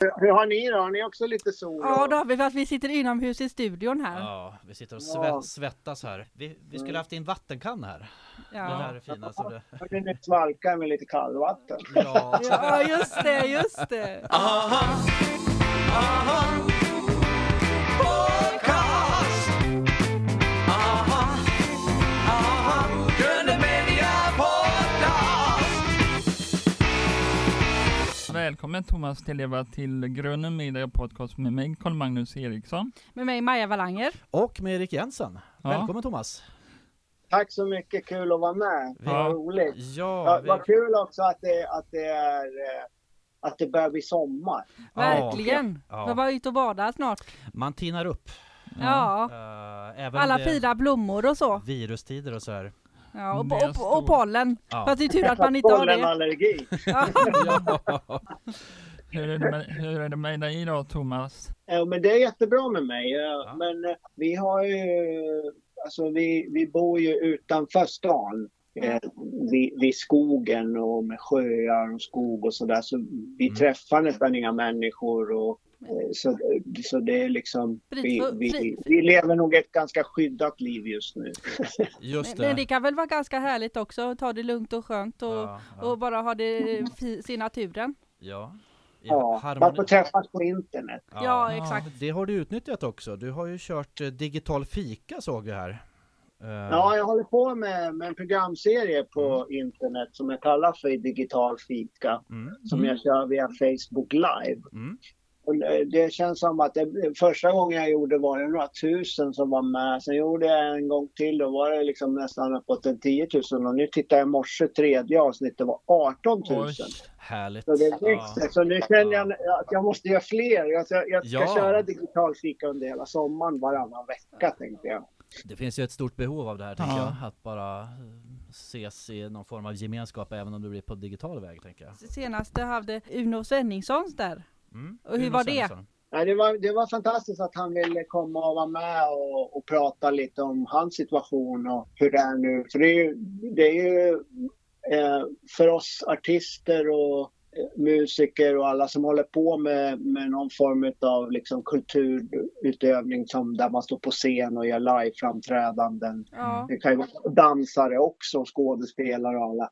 Hur har ni då? Har ni också lite sol? Ja, då har vi för att vi sitter inomhus i studion här. Ja, vi sitter och Ja. sve- svettas här. Vi, vi skulle haft in vattenkanna här. Det Ja, här är fina som det... Ni svalkar med lite kallvatten? Ja. ja just det, just det. Välkommen Thomas Televa till Grunden Media Podcast med mig Carl Magnus Eriksson. Med mig Maja Valanger. Och med Erik Jensen. Ja. Välkommen Thomas. Tack så mycket, kul att vara med. Ja. Vad roligt. Ja, Ja, vi... vad kul också att det, att det är eh, att det börjar bli sommar. Verkligen. Ja. Får vara ute och bada snart. man tinar upp. Ja. Även Alla fina blommor och så. virustider och så här. Ja, och, och, stor- och pollen. Ja. Fast det är tur att man inte har det. Pollenallergi. Ja. ja. Hur är, det med, hur är det med dig idag Thomas? Ja, men det är jättebra med mig. Ja. Men eh, vi har ju, alltså vi, vi bor ju utanför stan. Eh, vid, vid skogen och med sjöar och skog och sådär. Så vi Mm. träffar nästan inga människor. Och, så, så det är liksom, vi, vi, vi lever nog ett ganska skyddat liv just nu. Just Men, men det. det kan väl vara ganska härligt också. Ta det lugnt och skönt och, Ja, ja. och bara ha det i naturen. ja. Ja, harmoni- man får träffas på internet. Ja, exakt. Det har du utnyttjat också. Du har ju kört eh, digital fika såg vi här. Eh, Ja, jag håller på med, med en programserie på internet som jag kallar för Digital fika. Mm, Som Mm. jag kör via Facebook Live. mm. Och det- känns som att det, första gången jag gjorde var det några tusen som var med. Sen gjorde jag en gång till då var det liksom nästan uppåt en 10 000. Och nu tittar jag i morse, tredje avsnittet var 18 000. Oj. Härligt. Så det Ja. växer. Så nu känner jag att jag måste göra fler. Jag ska, jag ska Ja. köra digital fika under hela sommaren varannan vecka tänkte jag. Det finns ju ett stort behov av det här tänker Ja. jag. Att bara eh, ses i någon form av gemenskap även om det blir på digital väg tänker jag. Senast hade Uno Svenningssons där. Mm. Och hur Uno var det? Svensson. Nej, det, var, det var fantastiskt att han ville komma och vara med och, och prata lite om hans situation och hur det är nu. För det är ju, det är ju eh, för oss artister och eh, musiker och alla som håller på med, med någon form av liksom kulturutövning som där man står på scen och gör liveframträdanden. Ja. Det kan ju vara dansare också, skådespelare och alla.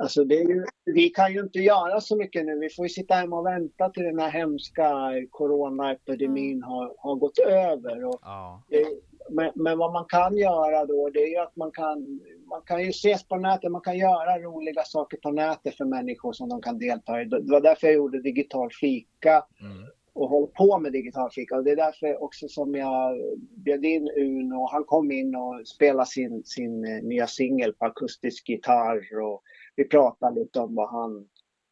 Alltså ju, vi kan ju inte göra så mycket nu. Vi får ju sitta hemma och vänta till den här hemska coronaepidemin har, har gått över. Och, Ja. men, men vad man kan göra då, det är ju att man kan, man kan ju ses på nätet. Man kan göra roliga saker på nätet för människor som de kan delta i. Det var därför jag gjorde digital fika Mm. och håller på med digital fika. Och det är därför också som jag bjöd in Uno. Han kom in och spelade sin, sin eh, nya singel på akustisk gitarr. Och vi pratade lite om vad han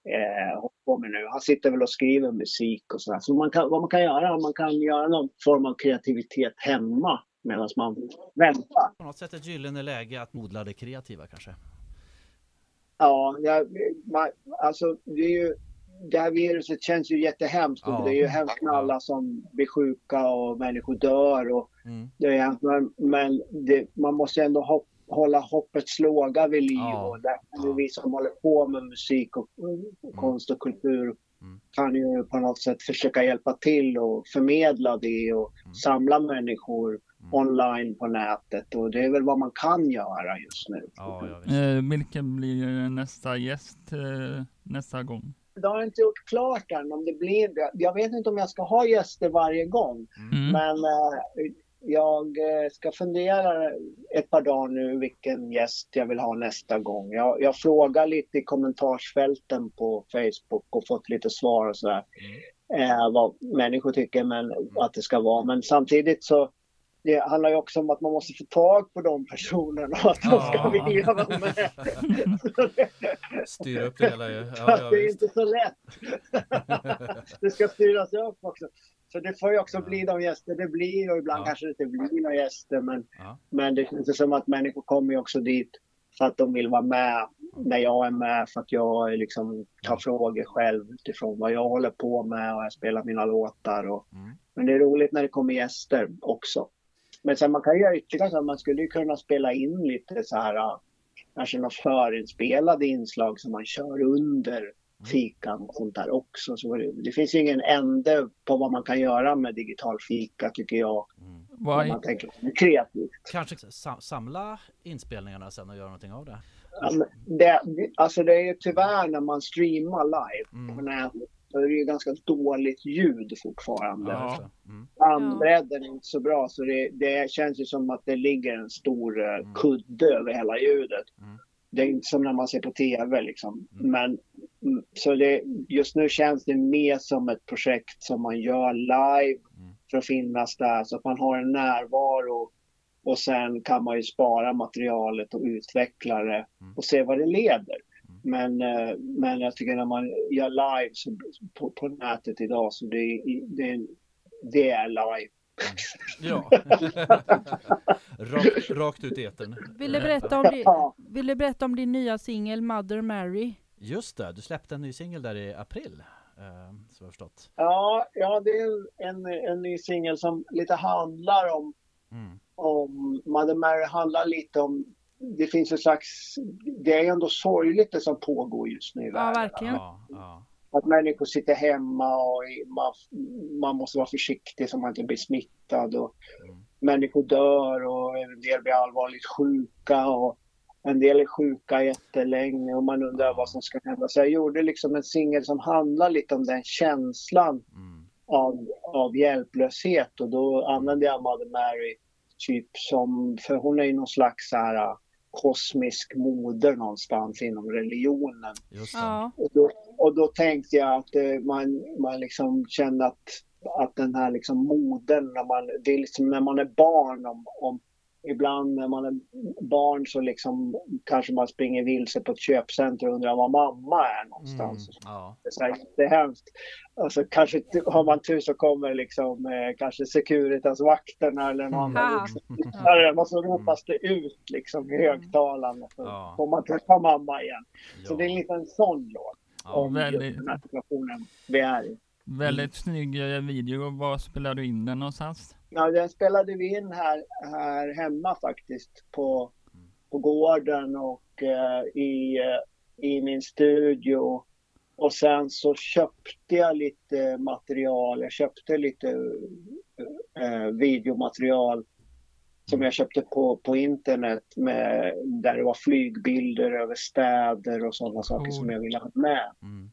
eh, håller på med nu. Han sitter väl och skriver musik och sådär. Så man kan, vad man kan göra, man kan göra någon form av kreativitet hemma medan man väntar. På något sätt ett gyllene läge att odla det kreativa kanske. Ja, jag, man, alltså det är ju det här viruset känns ju jättehemskt och Ja. det är ju hemskt med alla som blir sjuka och människor dör och Mm. Det är, men men det, man måste ändå hopp, hålla hoppets låga vid liv. Ja. Och där kan Ja. vi som håller på med musik och, och konst och kultur Mm. kan ju på något sätt försöka hjälpa till och förmedla det och Mm. samla människor Mm. online på nätet. Och det är väl vad man kan göra just nu. Ja. Eh, vilken blir nästa gäst eh, nästa gång? Det har jag inte gjort klart än om det blir det. Jag vet inte om jag ska ha gäster varje gång. Mm. Men eh, jag eh, ska fundera ett par dagar nu vilken gäst jag vill ha nästa gång. Jag, jag frågar lite i kommentarsfälten på Facebook och fått lite svar och sådär. Eh, vad människor tycker men, att det ska vara. Men samtidigt så det handlar ju också om att man måste få tag på de personerna och att de ska Ja. vilja vara med. Styr upp det hela ju. Ja, det är inte så lätt. det ska styras upp också. Så det får ju också bli de gäster det blir och ibland Ja. kanske det inte blir några gäster. Men, Ja. men det känns som att människor kommer ju också dit för att de vill vara med när jag är med. För att jag liksom tar Ja. frågor själv utifrån vad jag håller på med och jag spelar mina låtar. Och, Mm. men det är roligt när det kommer gäster också. Men sen man kan göra ytterligare så att man skulle ju kunna spela in lite så här, äh, kanske några förinspelade inslag som man kör under fikan och sånt där också. Så det, det finns ju ingen ände på vad man kan göra med digital fika tycker jag. Mm. Vad, Om man tänker kreativt. Kanske sa- samla inspelningarna sen och göra någonting av det. Men Det, alltså det är ju tyvärr när man streamar live på Mm. nätet så är det ju ganska dåligt ljud fortfarande. Ja. Mm. Bandbredden är inte så bra så det, det känns ju som att det ligger en stor eh, Mm. kudde över hela ljudet. Mm. Det är inte som när man ser på TV liksom. Mm. Men mm, så det, just nu känns det mer som ett projekt som man gör live Mm. för att finnas där så att man har en närvaro och sen kan man ju spara materialet och utveckla det Mm. och se vad det leder. Mm. Men, eh, men jag tycker när man gör live så, på, på nätet idag så det, det, det är live. Ja. rakt, rakt ut i etern. Vill du berätta om din, vill du berätta om din nya singel Mother Mary? Just det, du släppte en ny singel där i april. Eh, som jag förstått. Ja, ja, det är en, en ny singel som lite handlar om, Mm. om Mother Mary handlar lite om det finns en slags, det är ändå sorgligt det som pågår just nu i Ja, världen. verkligen. Ja, ja. Att människor sitter hemma och man, man måste vara försiktig så man inte blir smittad. Och Mm. Människor dör och en del blir allvarligt sjuka. Och en del är sjuka jättelänge och man undrar vad som ska hända. Så jag gjorde liksom en singel som handlar lite om den känslan Mm. av, av hjälplöshet och då använde jag Mother Mary typ som, för hon är ju någon slags så här äh, kosmisk moder någonstans inom religionen. Just det. Ja, Och då, och då tänkte jag att eh, man, man liksom kände att, att den här liksom modern, när man, det är liksom när man är barn, om, om, ibland när man är barn så liksom kanske man springer vilse på ett köpcenter och undrar var mamma är Mm. någonstans. Ja. Det är så här jättehemskt. Alltså, kanske har man tur så kommer liksom, eh, kanske Securitas-vakterna eller någon annan vuxen. Och så ropas det ut liksom i högtalarna. Så Ja. får man träffa mamma igen. Så Ja. det är en liten sån låt Ja. om väldigt- den här situationen vi är i. väldigt snygg eh, video. Var spelar du in den någonstans? Ja, den spelade vi in här, här hemma faktiskt på, på gården och eh, i, i min studio. Och sen så köpte jag lite material. Jag köpte lite eh, videomaterial som jag köpte på, på internet med, där det var flygbilder över städer och sådana saker som jag ville ha med Mm.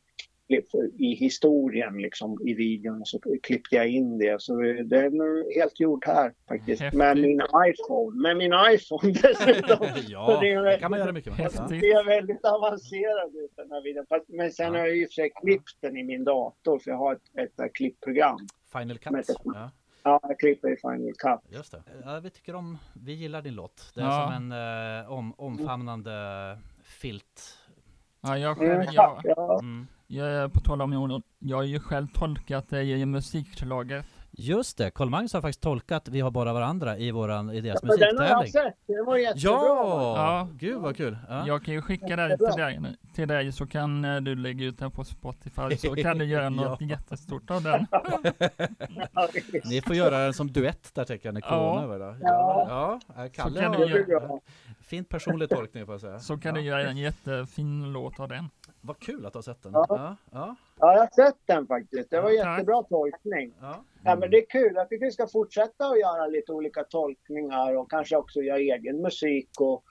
I historien liksom i videon så klippte jag in det. Så det är nu helt gjort här faktiskt. Häftigt. Med min iPhone. Med min iPhone dessutom. ja, det är det kan man göra mycket med. Det är väldigt avancerad ut den här videon. Fast- Men sen Ja. har jag ju för sig klippt den i min dator för jag har ett, ett, ett klippprogram. Final Cut. Ja, Ja, jag klipper i Final Cut. just det. Ja, vi tycker om, vi gillar din låt. Det är Ja. som en eh, om, omfamnande filt. Ja, jag, Mm, själv, jag, ja. Mm. Jag, är på tal om ord, jag har ju själv tolkat det i musikslaget. Just det, Karl Magnus har faktiskt tolkat Vi har bara varandra i, våran, i deras Men den har jag musiktävling. sett. Den var jättebra. Ja! Ja. Gud vad kul! Ja. Jag kan ju skicka det till dig, till dig så kan eh, du lägga ut den på Spotify så kan du göra något Ja. jättestort av den. Ja. Ni får göra den som duett där tänker jag, när corona Ja. över då. Ja. Ja, ja Kalle kan har du göra. fint personlig tolkning får jag säga. Så kan ja. du göra en jättefin låt av den. Vad kul att du har sett den. Ja. Ja, ja, Ja, jag har sett den faktiskt. Det var Ja, tack. jättebra tolkning. ja. Ja, men det är kul. Jag tycker vi ska fortsätta att göra lite olika tolkningar och kanske också göra egen musik. Och,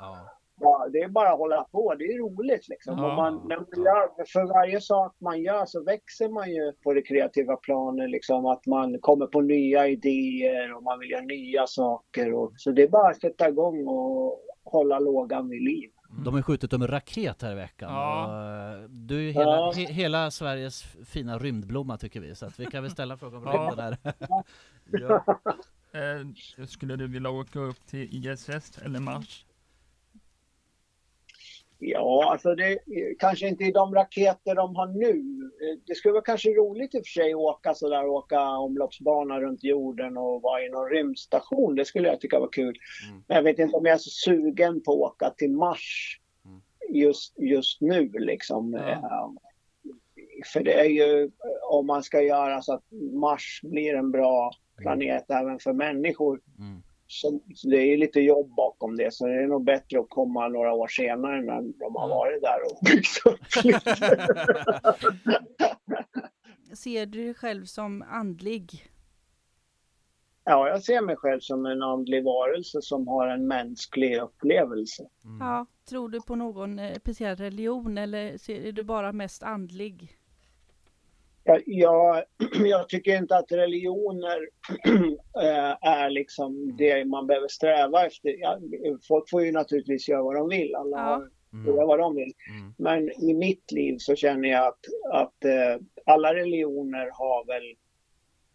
ja. det är bara att hålla på. Det är roligt liksom. Man, när man gör, för varje sak man gör så växer man ju på det kreativa planet. Liksom, att man kommer på nya idéer och man vill göra nya saker. Och, så det är bara att sätta igång och hålla lågan vid liv. De har skjutit dem en raket här i veckan. Ja. Och, eh, du är ju hela, Ja. he, hela Sveriges fina rymdblomma tycker vi. Så att vi kan väl ställa frågan om Ja. rymden här. ja. Eh, skulle du vilja åka upp till ISS eller Mars? Ja, alltså det kanske inte i de raketer de har nu. Eh, Det skulle vara kanske roligt i och för sig att åka sådär, åka omloppsbana runt jorden och vara i någon rymdstation. Det skulle jag tycka var kul. Mm. Men jag vet inte om jag är så sugen på att åka till Mars Mm. just, just nu liksom. Ja. Eh, För det är ju, om man ska göra så att Mars blir en bra planet även för människor Mm. Så, så det är lite jobb bakom det, så det är nog bättre att komma några år senare när de har varit där och byggt upp lite. Ser du dig själv som andlig? Ja, jag ser mig själv som en andlig varelse som har en mänsklig upplevelse. Mm. Ja. Tror du på någon eh, speciell religion eller är du bara mest andlig? Jag, jag, jag tycker inte att religioner eh, är liksom det man behöver sträva efter. Folk får ju naturligtvis göra vad de vill, alla Ja. får göra vad de vill. Mm. Men i mitt liv så känner jag att, att eh, alla religioner har väl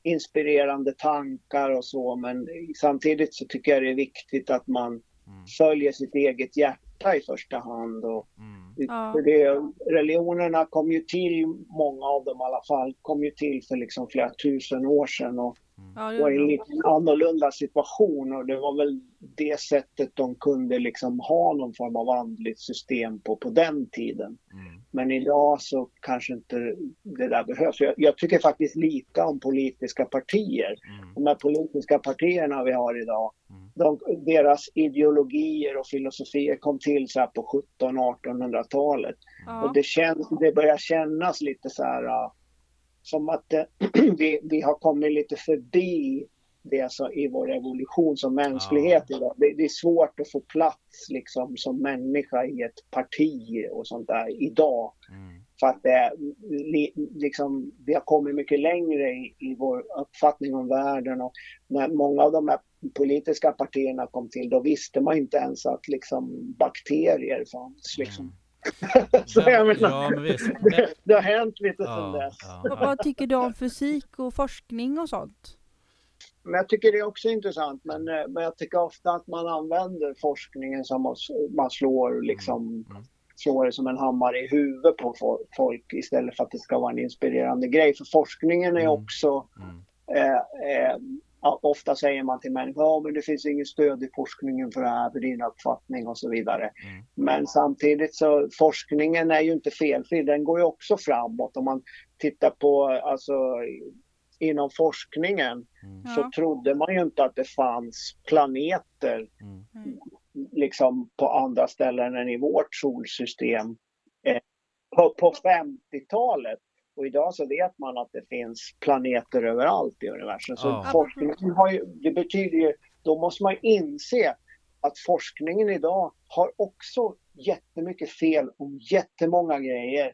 inspirerande tankar och så, men samtidigt så tycker jag det är viktigt att man Mm. följer sitt eget hjärta i första hand. Och, Mm. Ja. för det, religionerna kom ju till, många av dem i alla fall, kom ju till för liksom flera tusen år sedan och Ja, var i en lite annorlunda situation och det var väl det sättet de kunde liksom ha någon form av andligt system på, på den tiden. Mm. Men idag så kanske inte det där behövs. Jag, jag tycker faktiskt lika om politiska partier. Mm. De här politiska partierna vi har idag, Mm. De, deras ideologier och filosofier kom till så här på 1700-1800-talet. Och ja. det, känns, det börjar kännas lite så här uh, som att det, vi, vi har kommit lite förbi det så, i vår evolution som mänsklighet idag. Det, det är svårt att få plats liksom, som människa i ett parti och sånt där idag. Mm. För att det, li, liksom, vi har kommit mycket längre i, i vår uppfattning om världen. Och när många av de här politiska partierna kom till, då visste man inte ens att liksom, bakterier fanns. Liksom. Så jag menar, Mm. Ja, men visst. det, det har hänt lite sedan Ja, dess. ja, Vad, vad tycker du om fysik och forskning och sånt? Men jag tycker det är också intressant. Men, eh, men jag tycker ofta att man använder forskningen som att man slår, liksom, Mm. slår det som en hammare i huvudet på fo- folk istället för att det ska vara en inspirerande grej. För forskningen är Mm. också Mm. eh, eh, ja, ofta säger man till människor ja, men det finns inget stöd i forskningen för det här, för din uppfattning och så vidare. Mm. Men samtidigt så forskningen är ju inte felfri, den går ju också framåt. Om man tittar på alltså inom forskningen Mm. så trodde man ju inte att det fanns planeter Mm. Nej. liksom på andra ställen än i vårt solsystem eh, på, på 50-talet. Och idag så vet man att det finns planeter överallt i universum. Så Ja. forskningen har ju, det betyder ju, då måste man inse att forskningen idag har också jättemycket fel om jättemånga grejer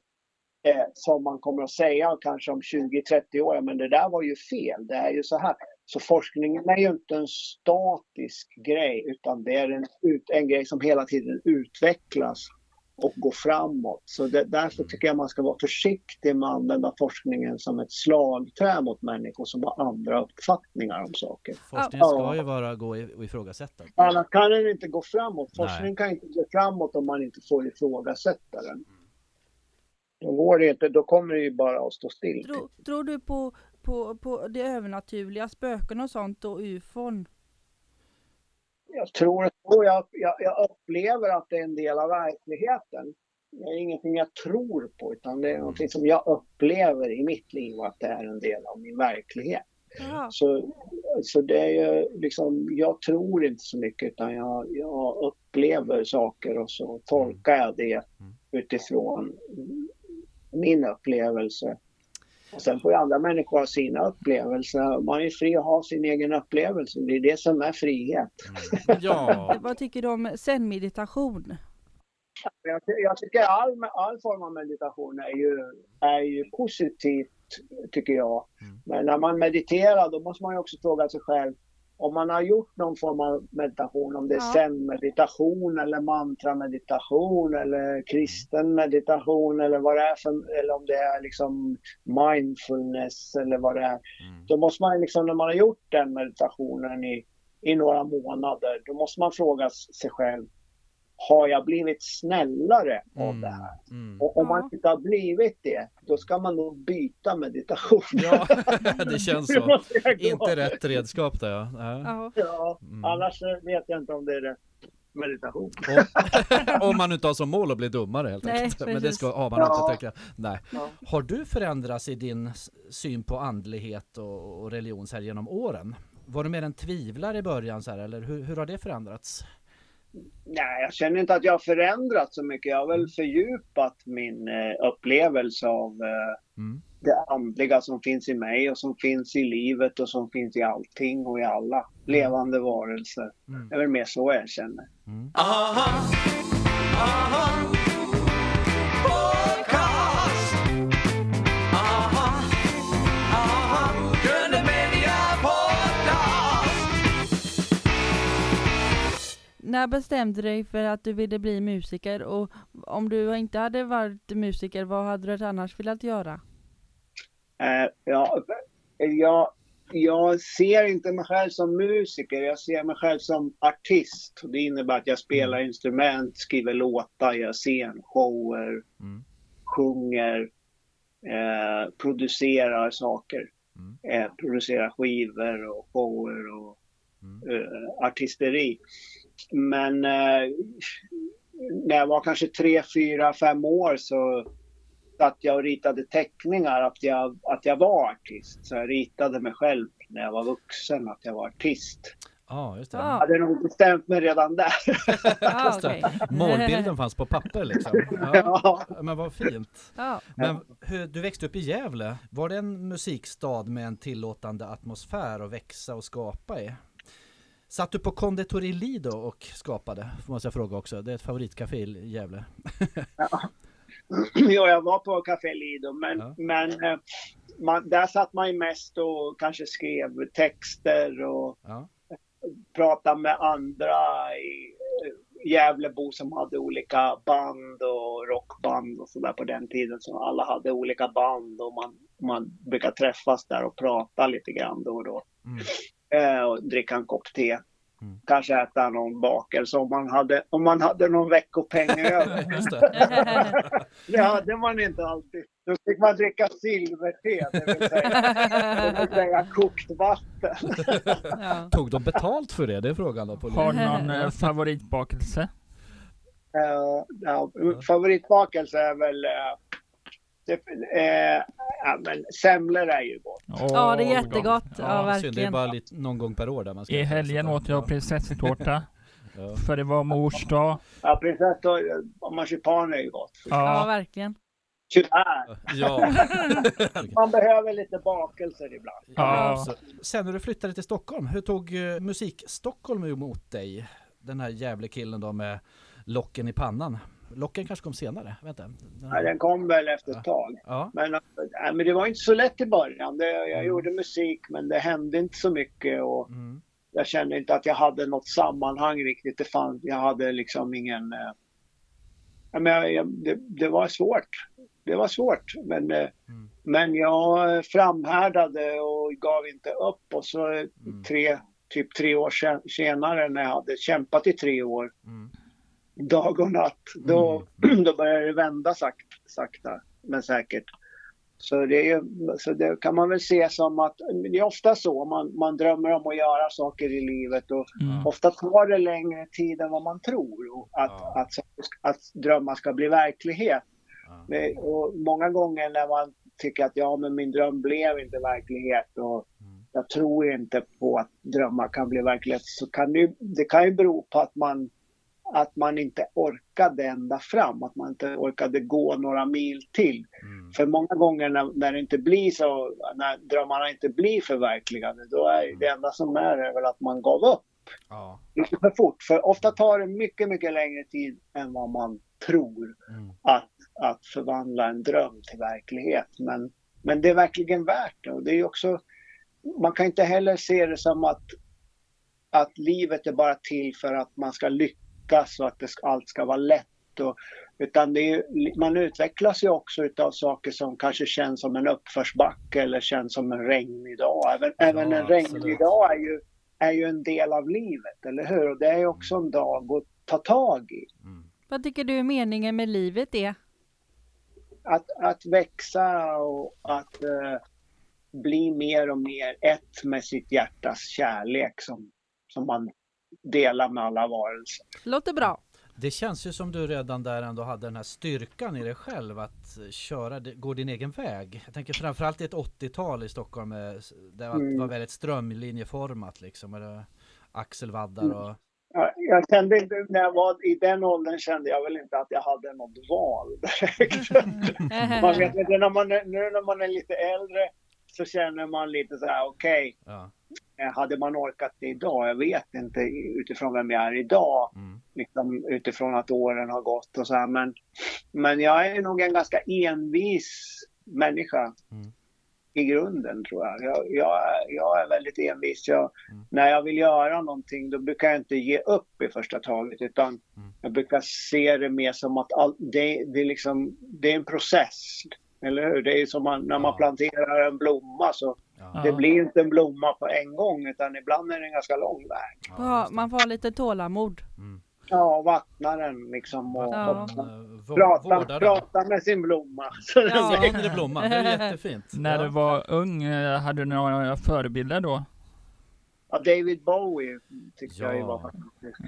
eh, som man kommer att säga kanske om 20-30 år, men det där var ju fel, det är ju så här. Så forskningen är ju inte en statisk grej utan det är en, en grej som hela tiden utvecklas och går framåt. Så det, därför tycker jag man ska vara försiktig med att använda forskningen som ett slagträ mot människor som har andra uppfattningar om saker. Forskningen ska Ja. ju vara gå i- och ifrågasätta. Annars kan den inte gå framåt. Nej. Forskning kan inte gå framåt om man inte får ifrågasätta den. Då går det inte, då kommer det ju bara att stå still. Tror, tror du på, på, på det övernaturliga, spöken och sånt och ufon? Jag tror och jag, jag, jag upplever att det är en del av verkligheten. Det är ingenting jag tror på utan det är någonting som jag upplever i mitt liv att det är en del av min verklighet. Så, så det är ju liksom, jag tror inte så mycket utan jag, jag upplever saker och så tolkar jag det utifrån min upplevelse. Och sen får ju andra människor ha sina upplevelser. Man är fri att ha sin egen upplevelse. Det är det som är frihet. Mm. Ja, Vad tycker du om zen-meditation? Jag, jag tycker all, all form av meditation är ju, är ju positivt, tycker jag. Mm. Men när man mediterar då måste man ju också fråga sig själv om man har gjort någon form av meditation, om det är Ja. zen-meditation eller mantra-meditation eller kristen meditation eller vad det är för, eller om det är liksom mindfulness eller vad det är. Mm. Då måste man liksom, när man har gjort den meditationen i, i några månader, då måste man fråga sig själv, har jag blivit snällare av det här? Mm. Och om man inte har blivit det, då ska man nog byta meditation. Ja, det känns så. Inte rätt redskap där ja. ja. Ja. Mm. annars vet jag inte om det är rätt meditation. Om, om man inte har som mål att bli dummare helt enkelt. Men det ska, har man Ja. inte tycker jag. Nej. Ja. Har du förändrats i din syn på andlighet och, och religion så här genom åren? Var du mer en tvivlare i början så här, eller hur, hur har det förändrats? Nej, jag känner inte att jag har förändrats så mycket. Jag har väl fördjupat min eh, upplevelse av eh, Mm. det andliga som finns i mig och som finns i livet och som finns i allting och i alla levande varelser. Mm. Det är väl mer så jag känner. Mm. När bestämde du dig för att du ville bli musiker och om du inte hade varit musiker, vad hade du annars velat göra? Eh, ja, jag, jag ser inte mig själv som musiker, jag ser mig själv som artist. Det innebär att jag spelar instrument, skriver låtar, gör scenshower, Mm. sjunger, eh, producerar saker. Mm. Eh, producerar skivor och shower och Mm. eh, artisteri. Men eh, när jag var kanske tre, fyra, fem år så att jag och ritade teckningar att jag, att jag var artist. Så jag ritade mig själv när jag var vuxen att jag var artist. Ja, just det. Ja. Jag hade nog bestämt mig redan där. Ah, okej. Målbilden fanns på papper liksom. Ja, Ja. men vad fint. Ja. Men hur, du växte upp i Gävle. Var det en musikstad med en tillåtande atmosfär att växa och skapa i? Satt du på Conditori Lido och skapade? Måste jag fråga också. Det är ett favoritcafé i Gävle. ja, jag var på Café Lido, men, Ja. men eh, man, där satt man ju mest och kanske skrev texter och Ja. pratade med andra i eh, Gävlebo som hade olika band och rockband och sådär på den tiden. Så alla hade olika band och man, man brukar träffas där och prata lite grann då och då. Mm. Eh, och dricka en kopp te. Mm. Kanske äta någon bakelse om man hade, om man hade någon veckopeng över. Det. Det hade man inte alltid. Då fick man dricka silverte, det vill säga, det vill säga kokt vatten. Ja. Tog de betalt för det? Det är frågan då. På Har du någon eh, favoritbakelse? Uh, ja, favoritbakelse är väl... eh, det, eh, ja, men semlor är ju gott. Ja, det är Åh, jättegott. Ja, Ja, synd, det är verkligen. bara lite, någon gång per år där man ska I helgen åt jag prinsesstårta, Ja. för det var mors dag. Ja, prinsess och, marsipan är ju gott. Ja, Ja, verkligen. Tyvärr. Ja. Man behöver lite bakelser ibland. Ja. Sen när du flyttade till Stockholm, hur tog eh, musik Stockholm emot dig? Den här jävla killen då med locken i pannan. Locken kanske kom senare, inte. Den Ja, den kom väl efter ett tag. Ja, Men, äh, men det var inte så lätt i början. Det, jag Mm. gjorde musik men det hände inte så mycket. Och mm. jag kände inte att jag hade något sammanhang riktigt. Det fann, jag hade liksom ingen... Ja, men jag, jag, det, det var svårt. Det var svårt. Men, eh, Mm. men jag framhärdade och gav inte upp. Och så Mm. tre, typ tre år sen, senare när jag hade kämpat i tre år, Mm. Dag och natt, då, då började det vända sakt, sakta men säkert. Så det, är, så det kan man väl se som att det är ofta så. Man, man drömmer om att göra saker i livet och mm. ofta tar det längre tid än vad man tror och att, Ja. att, att, drömmar ska bli verklighet. Ja. Det, och många gånger när man tycker att ja, men min dröm blev inte verklighet och Mm. jag tror inte på att drömmar kan bli verklighet så kan det, det kan ju bero på att man, att man inte orkade ända fram, att man inte orkade gå några mil till. Mm. För många gånger när, när det inte blir så, när drömmarna inte blir förverkligade, då är det enda som är, är väl att man gav upp Ja. lite för fort. För ofta tar det mycket, mycket längre tid än vad man tror Mm. att, att förvandla en dröm till verklighet. Men, men det är verkligen värt det. Och det är också, man kan inte heller se det som att, att livet är bara till för att man ska lyckas och att det ska, allt ska vara lätt. Och, utan det är, ju- man utvecklas ju också utav saker som kanske känns som en uppförsbacke eller känns som en regnig dag. Även, även en regnig dag är ju, är ju en del av livet, eller hur? Och det är ju också en dag att ta tag i. Mm. Vad tycker du meningen med livet är? att, att växa och att eh, bli mer och mer ett med sitt hjärtas kärlek som, som man delar med alla varelser. Låter bra. Det känns ju som du redan där ändå hade den här styrkan i dig själv att köra, gå din egen väg. Jag tänker framförallt i ett 80-tal i Stockholm, eh, det var, Mm. var väldigt strömlinjeformat liksom. Det, axelvaddar och... Jag, jag kände inte, när jag var i den åldern kände jag väl inte att jag hade något val direkt. man vet inte, när man, är- nu när man är lite äldre så känner man lite så här, okej, Ja. Eh, hade man orkat det idag? Jag vet inte utifrån vem jag är idag. Mm. liksom, utifrån att åren har gått och så här. Men, men jag är nog en ganska envis människa Mm. i grunden tror jag. Jag, jag, är- jag är väldigt envis. Jag, Mm. När jag vill göra någonting då brukar jag inte ge upp i första taget utan Mm. jag brukar se det mer som att all, det, det, är liksom, det är en process. Eller hur? Det är som man, när man planterar en blomma så Ja. det blir inte en blomma på en gång utan ibland är det en ganska lång väg. Ja, man får ha lite tålamod. Mm. Ja, vattna den liksom och, Ja. och eh, prata, prata med sin blomma. Ja. Längre blomma, det är jättefint. När ja. du var ung, eh, hade du några förebilder då? Ja, David Bowie tyckte jag ju var fantastisk.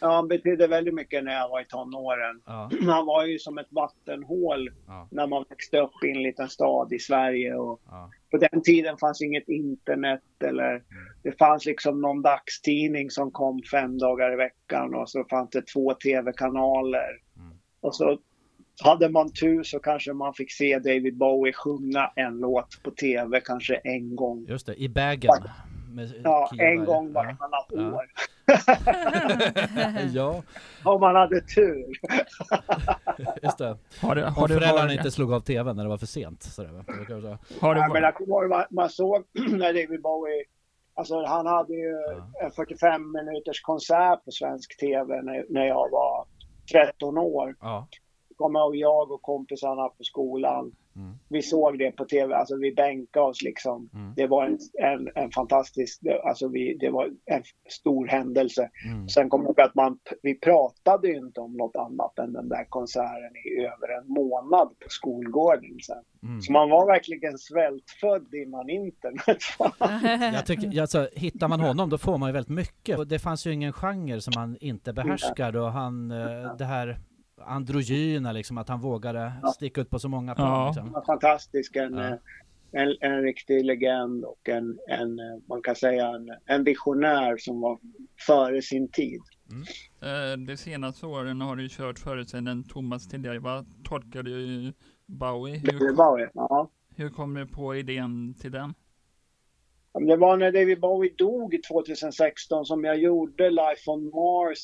Ja. Han betydde väldigt mycket när jag var i tonåren. Ja, Han var ju som ett vattenhål ja, när man växte upp i en liten stad i Sverige. Och ja. på den tiden fanns inget internet eller det fanns liksom någon dagstidning som kom fem dagar i veckan och så fanns det två tv-kanaler. Mm. Och så hade man tur så kanske man fick se David Bowie sjunga en låt på tv kanske en gång. Just det, i bagen. Med Ja, en gång vartannat Ja. år. ja, Om man hade tur. just det. Har du, Om har du föräldrarna inte slog av tvn när det var för sent. Sådär, va? Det kan jag säga. har du, Ja, men jag kommer ihåg man, man såg när David Bowie, alltså han hade ju Ja. en 45 minuters konsert på svensk tv när, när jag var 13 år. Ja, Kommer ihåg jag och kompisarna på skolan. Mm. Vi såg det på tv, alltså vi bänkade oss liksom. Mm. Det var en, en, en fantastisk, alltså vi, det var en stor händelse. mm. Sen kommer jag ihåg att man, vi pratade ju inte om något annat än den där konserten i över en månad på skolgården sen. Mm. Så man var verkligen svältfödd innan internet. Jag tycker, alltså, hittar man honom då får man ju väldigt mycket. Och det fanns ju ingen genre som han inte behärskade och han, eh, det här androgyna liksom, att han vågade sticka ut på så många plan. Ja. Liksom. var fantastisk. En, Ja. eh, en, en riktig legend och en, en, eh, man kan säga en, en visionär som var före sin tid. eh, de senaste åren har du kört föreställningen Thomas till dig. Vad tolkar du Bowie? Hur, det, ja. hur kom du på idén till den? Det var när David Bowie dog 2016 som jag gjorde Life on Mars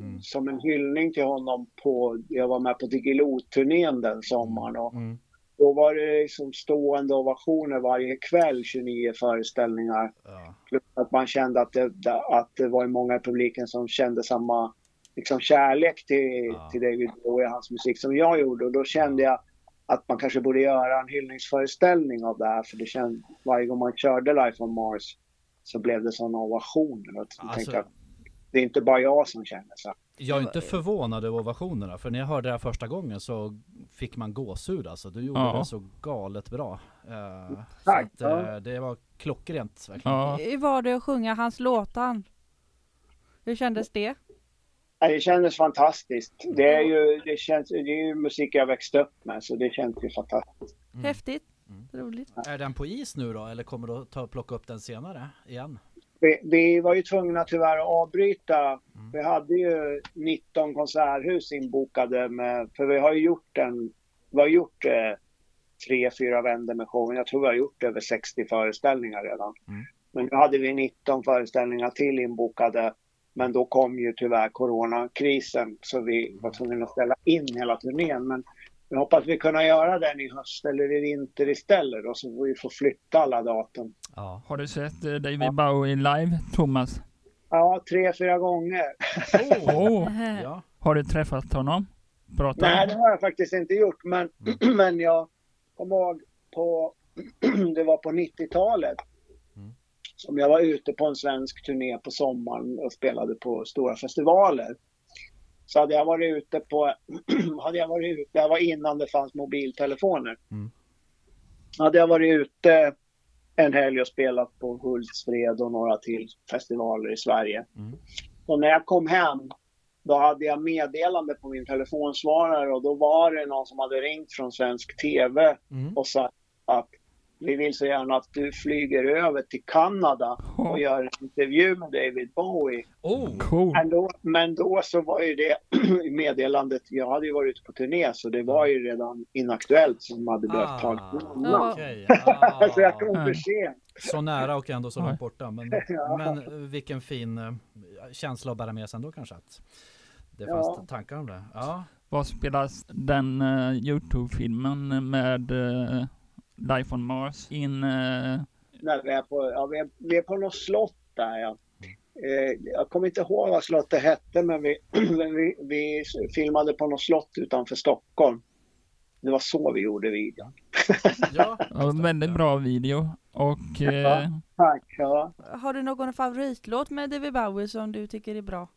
Mm. som en hyllning till honom. på Jag var med på Diggiloo-turnén den sommaren. Och Mm. då var det liksom stående ovationer varje kväll, 29 föreställningar. Ja. Att man kände att det, att det var många i publiken som kände samma liksom, kärlek till, Ja. till David Bowie och hans musik som jag gjorde. Och då kände jag att man kanske borde göra en hyllningsföreställning av det här. För det känd, varje gång man körde Life on Mars så blev det sådana ovationer. Och jag Alltså- att det är inte bara jag som känner så. Jag är inte förvånad över ovationerna, för när jag hörde det här första gången så fick man gåshud alltså. Du gjorde Ja. det så galet bra. Så Tack, att, ja. eh, det var klockrent verkligen. Ja, Hur var det att sjunga hans låtar? Hur kändes det? Det kändes fantastiskt. Det är ju, det känns, det är ju musik jag växte upp med så det känns ju fantastiskt. Mm. Häftigt. Mm. Roligt. Är den på is nu då, eller kommer du att ta, plocka upp den senare igen? Vi, vi var ju tvungna tyvärr att avbryta. Mm. Vi hade ju 19 konserthus inbokade med, för vi har ju gjort en, vi har gjort eh, tre, fyra vändor med showen. Jag tror vi har gjort över 60 föreställningar redan. Mm. Men nu hade vi 19 föreställningar till inbokade. Men då kom ju tyvärr coronakrisen så vi var tvungna att ställa in hela turnén. Men vi hoppas vi kunna göra den i höst eller i vinter istället då, så vi får flytta alla datum. Ja. har du sett eh, David Bowie live, Thomas? Ja, tre, fyra gånger. Oh, ja. har du träffat honom? Pratat? Nej, det har jag faktiskt inte gjort. Men, men jag kommer ihåg på, det var på 90-talet. Som jag var ute på en svensk turné på sommaren och spelade på stora festivaler. Så hade jag varit ute på, hade jag varit ute, det var innan det fanns mobiltelefoner. Mm. Hade jag varit ute en helg och spelat på Hultsfred och några till festivaler i Sverige. Mm. Och när jag kom hem då hade jag meddelande på min telefonsvarare och då var det någon som hade ringt från svensk TV Mm. och sagt att vi vill så gärna att du flyger över till Kanada och gör en intervju med David Bowie. Oh! Cool. Men då, men då så var ju det meddelandet, jag hade ju varit ute på turné så det var ju redan inaktuellt som hade behövt ta Ah, Ja. okej. Så jag Ah. kom för sent. Så nära och ändå så långt borta. Men, Ja. men eh, vilken fin eh, känsla att bära med sig ändå kanske. Att det Ja. fanns tankar om det. Ja. Vad spelas den uh, Youtube-filmen med uh, Life on Mars in? eh, När vi, är på, ja, vi, är, vi är på något slott där ja. Eh, jag kommer inte ihåg vad slottet hette men vi, vi, vi filmade på något slott utanför Stockholm. Det var så vi gjorde videon. ja. ja, väldigt bra video. Och eh, Ja. Tack. Ja. Har du någon favoritlåt med David Bowie som du tycker är bra?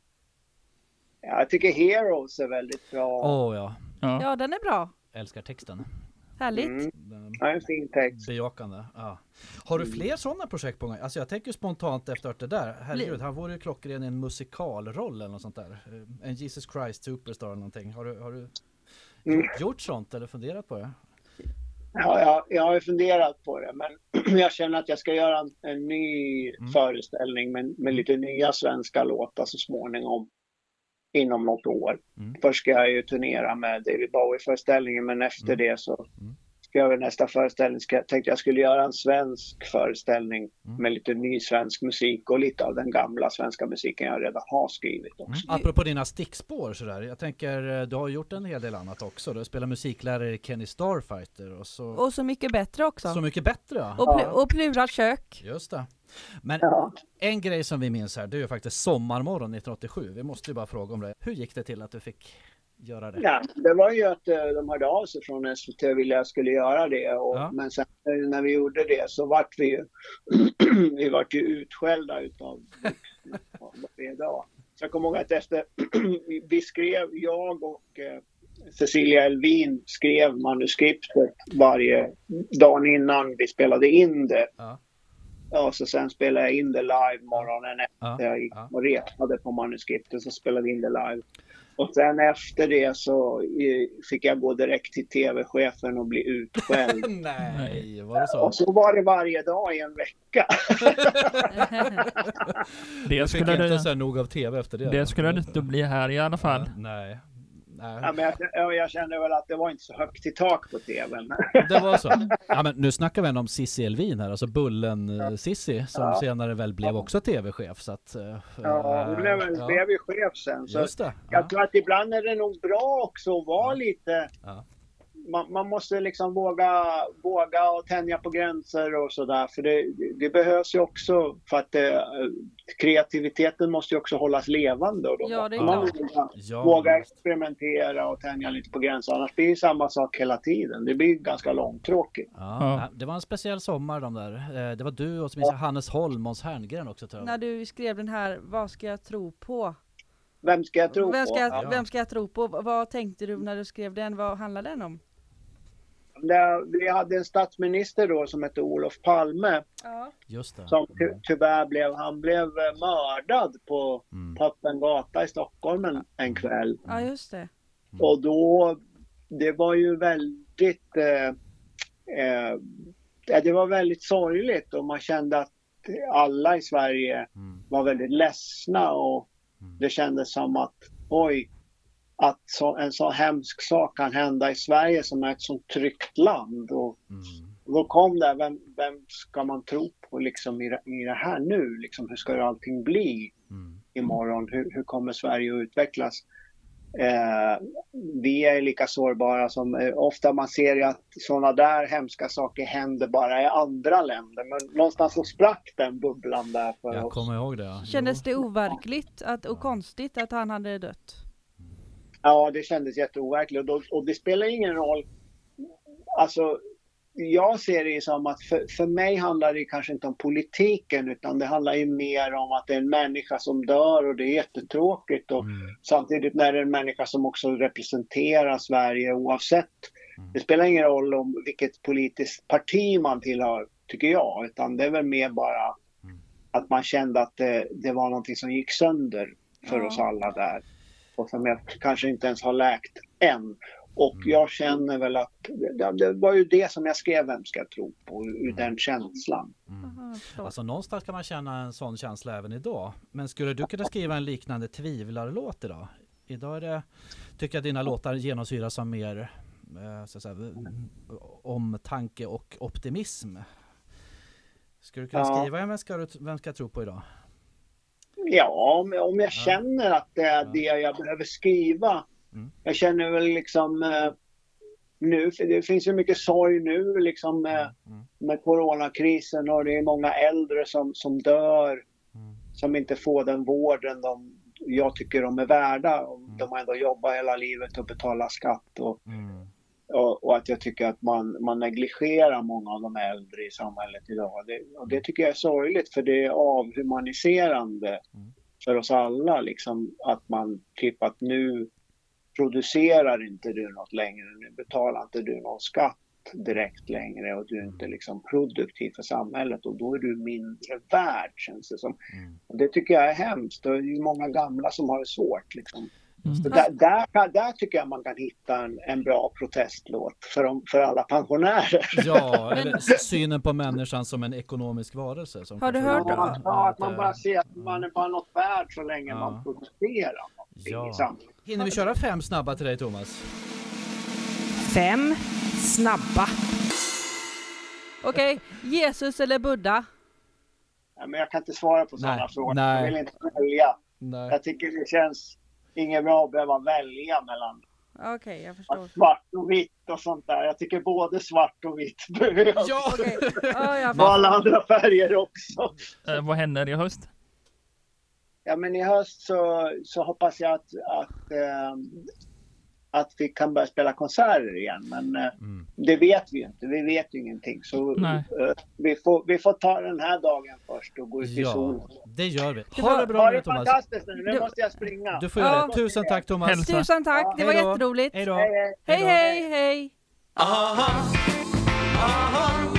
Jag tycker Heroes är väldigt bra. Åh ja. ja. Ja, den är bra. Älskar texten. Härligt. Mm. Den Ja, en fin text. bejakande. Ja. Har du fler sådana projekt på gång? Alltså jag tänker spontant efter att det där. Herregud, han vore ju klockren i en musikalroll eller något sånt där. Eh, En Jesus Christ Superstar eller någonting. Har du, har du Mm. gjort sånt eller funderat på det? Ja, jag, jag har ju funderat på det men jag känner att jag ska göra en, en ny Mm. föreställning med, med lite nya svenska låtar så småningom. Inom något år. Mm. Först ska jag ju turnera med David Bowie-föreställningen men efter Mm. det så Mm. Ska jag nästa föreställning, ska, tänkte jag skulle göra en svensk föreställning Mm. med lite ny svensk musik och lite av den gamla svenska musiken jag redan har skrivit Mm. också. Apropå dina stickspår sådär. Jag tänker, eh, du har gjort en hel del annat också. Du spelar musiklärare i Kenny Starfighter och så, Och Så mycket bättre också. så mycket bättre ja. Och, pl- Ja. och Plura kök. Just det. Men Ja. en grej som vi minns här, det är ju faktiskt Sommarmorgon 1987. Vi måste ju bara fråga om det. Hur gick det till att du fick göra det? Ja, det var ju att eh, de hörde av sig från SVT och ville att jag skulle göra det. Och, Ja. Men sen eh, när vi gjorde det så vart vi ju, vi vart ju utskällda utav ja, vad är idag. Så jag kommer ihåg att efter vi skrev, jag och eh, Cecilia Elvin skrev manuskriptet varje dag innan vi spelade in det. Ja. Ja, så sen spelade jag in det live morgonen Ja. efter jag gick Ja. och retade på manuskriptet så spelade vi in det live. Och sen efter det så fick jag gå direkt till tv-chefen och bli utskälld. Nej, var det så? och så var det varje dag i en vecka. det Du fick skulle inte så nog av tv efter det? det skulle det inte bli här i alla fall. Nej. Nej. Ja, men jag, jag, jag kände väl att det var inte så högt i tak på tvn. Det var så. Ja, men nu snackar vi ändå om Cissi Elvin här, alltså Bullen-Cissi som Ja. senare väl blev också tv-chef. Så att, eh, Ja, hon blev, ja. blev ju chef sen. Så Just det. Ja. jag tror att ibland är det nog bra också att vara lite Ja. Man, man måste liksom våga, våga och tänja på gränser och sådär. För det, det behövs ju också för att det, kreativiteten måste ju också hållas levande. Och då Ja, det är måste man klart. våga, Ja, våga experimentera och tänja lite på gränser. Annars blir det samma sak hela tiden. Det blir ganska långtråkigt. Ja, det var en speciell sommar de där. Eh, Det var du och så minns jag Hannes Holm, Måns Herngren också tror jag. När du skrev den här Vad ska jag tro på? Vem ska jag tro Vem ska på? vem ska jag tro på? Vad tänkte du när du skrev den? Vad handlar den om? Vi hade en statsminister då som hette Olof Palme Ja. Just det. som ty, tyvärr blev, han blev eh, mördad på, Mm. på öppen gata i Stockholm en, en kväll. ja, just det. Mm. Och då, det var ju väldigt, eh, eh, det var väldigt sorgligt och man kände att alla i Sverige Mm. var väldigt ledsna och Mm. det kändes som att oj, att så, en så hemsk sak kan hända i Sverige som är ett så tryggt land. Och Mm. då kom det, vem, vem ska man tro på liksom i, det- i det här nu? Liksom, hur ska allting bli? Mm. imorgon. Hur, hur kommer Sverige att utvecklas? Eh, vi är lika sårbara som eh, ofta man ser ju att sådana där hemska saker händer bara i andra länder. Men någonstans så sprack den bubblan där för Jag oss. kommer ihåg det. Ja. Kändes det overkligt att, och konstigt att han hade dött? Ja, det kändes jätteoverkligt och, och det spelar ingen roll. Alltså, jag ser det som att för, för mig handlar det kanske inte om politiken utan det handlar ju mer om att det är en människa som dör och det är jättetråkigt. Och, Mm. Samtidigt när det är en människa som också representerar Sverige oavsett. Mm. Det spelar ingen roll om vilket politiskt parti man tillhör, tycker jag. Utan det är väl mer bara Mm. att man kände att det, det var någonting som gick sönder för Ja. oss alla där. På som jag kanske inte ens har läkt än. Och Mm. jag känner väl att det, det var ju det som jag skrev Vem ska jag tro på? Ur den känslan. Mm. Alltså någonstans kan man känna en sån känsla även idag. Men skulle du kunna skriva en liknande tvivlarlåt idag? Idag är det, tycker jag dina låtar genomsyras av mer eh, så att säga, omtanke och optimism. Skulle du kunna Ja. skriva en vem ska, du, vem ska jag tro på idag? Ja, om, om jag känner att det är det jag behöver skriva. Mm. Jag känner väl liksom eh, nu, för det finns ju mycket sorg nu liksom med, Mm. med coronakrisen och det är många äldre som, som dör. Mm. Som inte får den vården de, jag tycker de är värda. Mm. De har ändå jobbat hela livet och betalat skatt. Och, Mm. Och, och att jag tycker att man, man negligerar många av de äldre i samhället idag. Det, och det tycker jag är sorgligt för det är avhumaniserande Mm. för oss alla. Liksom, att man typ att nu producerar inte du något längre, nu betalar inte du någon skatt direkt längre och du är inte liksom produktiv för samhället och då är du mindre värd känns det som. Mm. Och det tycker jag är hemskt det är ju många gamla som har det svårt. Liksom. Mm. Så där, där, där tycker jag man kan hitta en, en bra protestlåt för, de, för alla pensionärer. Ja, eller synen på människan som en ekonomisk varelse. Som Har du hört då? Ja, ja, att man eh, bara ser att man är bara något värd så länge Ja. man producerar någonting Ja. i samhället. Hinner vi köra fem snabba till dig Thomas? Fem snabba. Okej, Jesus eller Buddha? Ja, men jag kan inte svara på sådana frågor. nej. Jag vill inte välja. Nej. Jag tycker det känns inget bra att behöva välja mellan Okej, jag förstår. svart och vitt och sånt där. Jag tycker både svart och vitt behövs. Ja! Okej, ja, jag Och alla andra färger också. Eh, vad händer i höst? Ja, men i höst så, så hoppas jag att, att, ehm, att vi kan börja spela konserter igen. Men eh, Mm. det vet vi ju inte. Vi vet ju ingenting. Så Nej. eh, vi, får, vi får ta den här dagen först och gå ut i Ja, solen. det gör vi. Det Ha det bra Ha nu det Thomas. fantastiskt nu. Nu Du- måste jag springa. Du får göra Ja. det. Tusen tack Thomas. Hälsa. Tusen tack, det var Hej då. jätteroligt. Hej då. Hej, hej. Hej, hej, hej. aha, aha.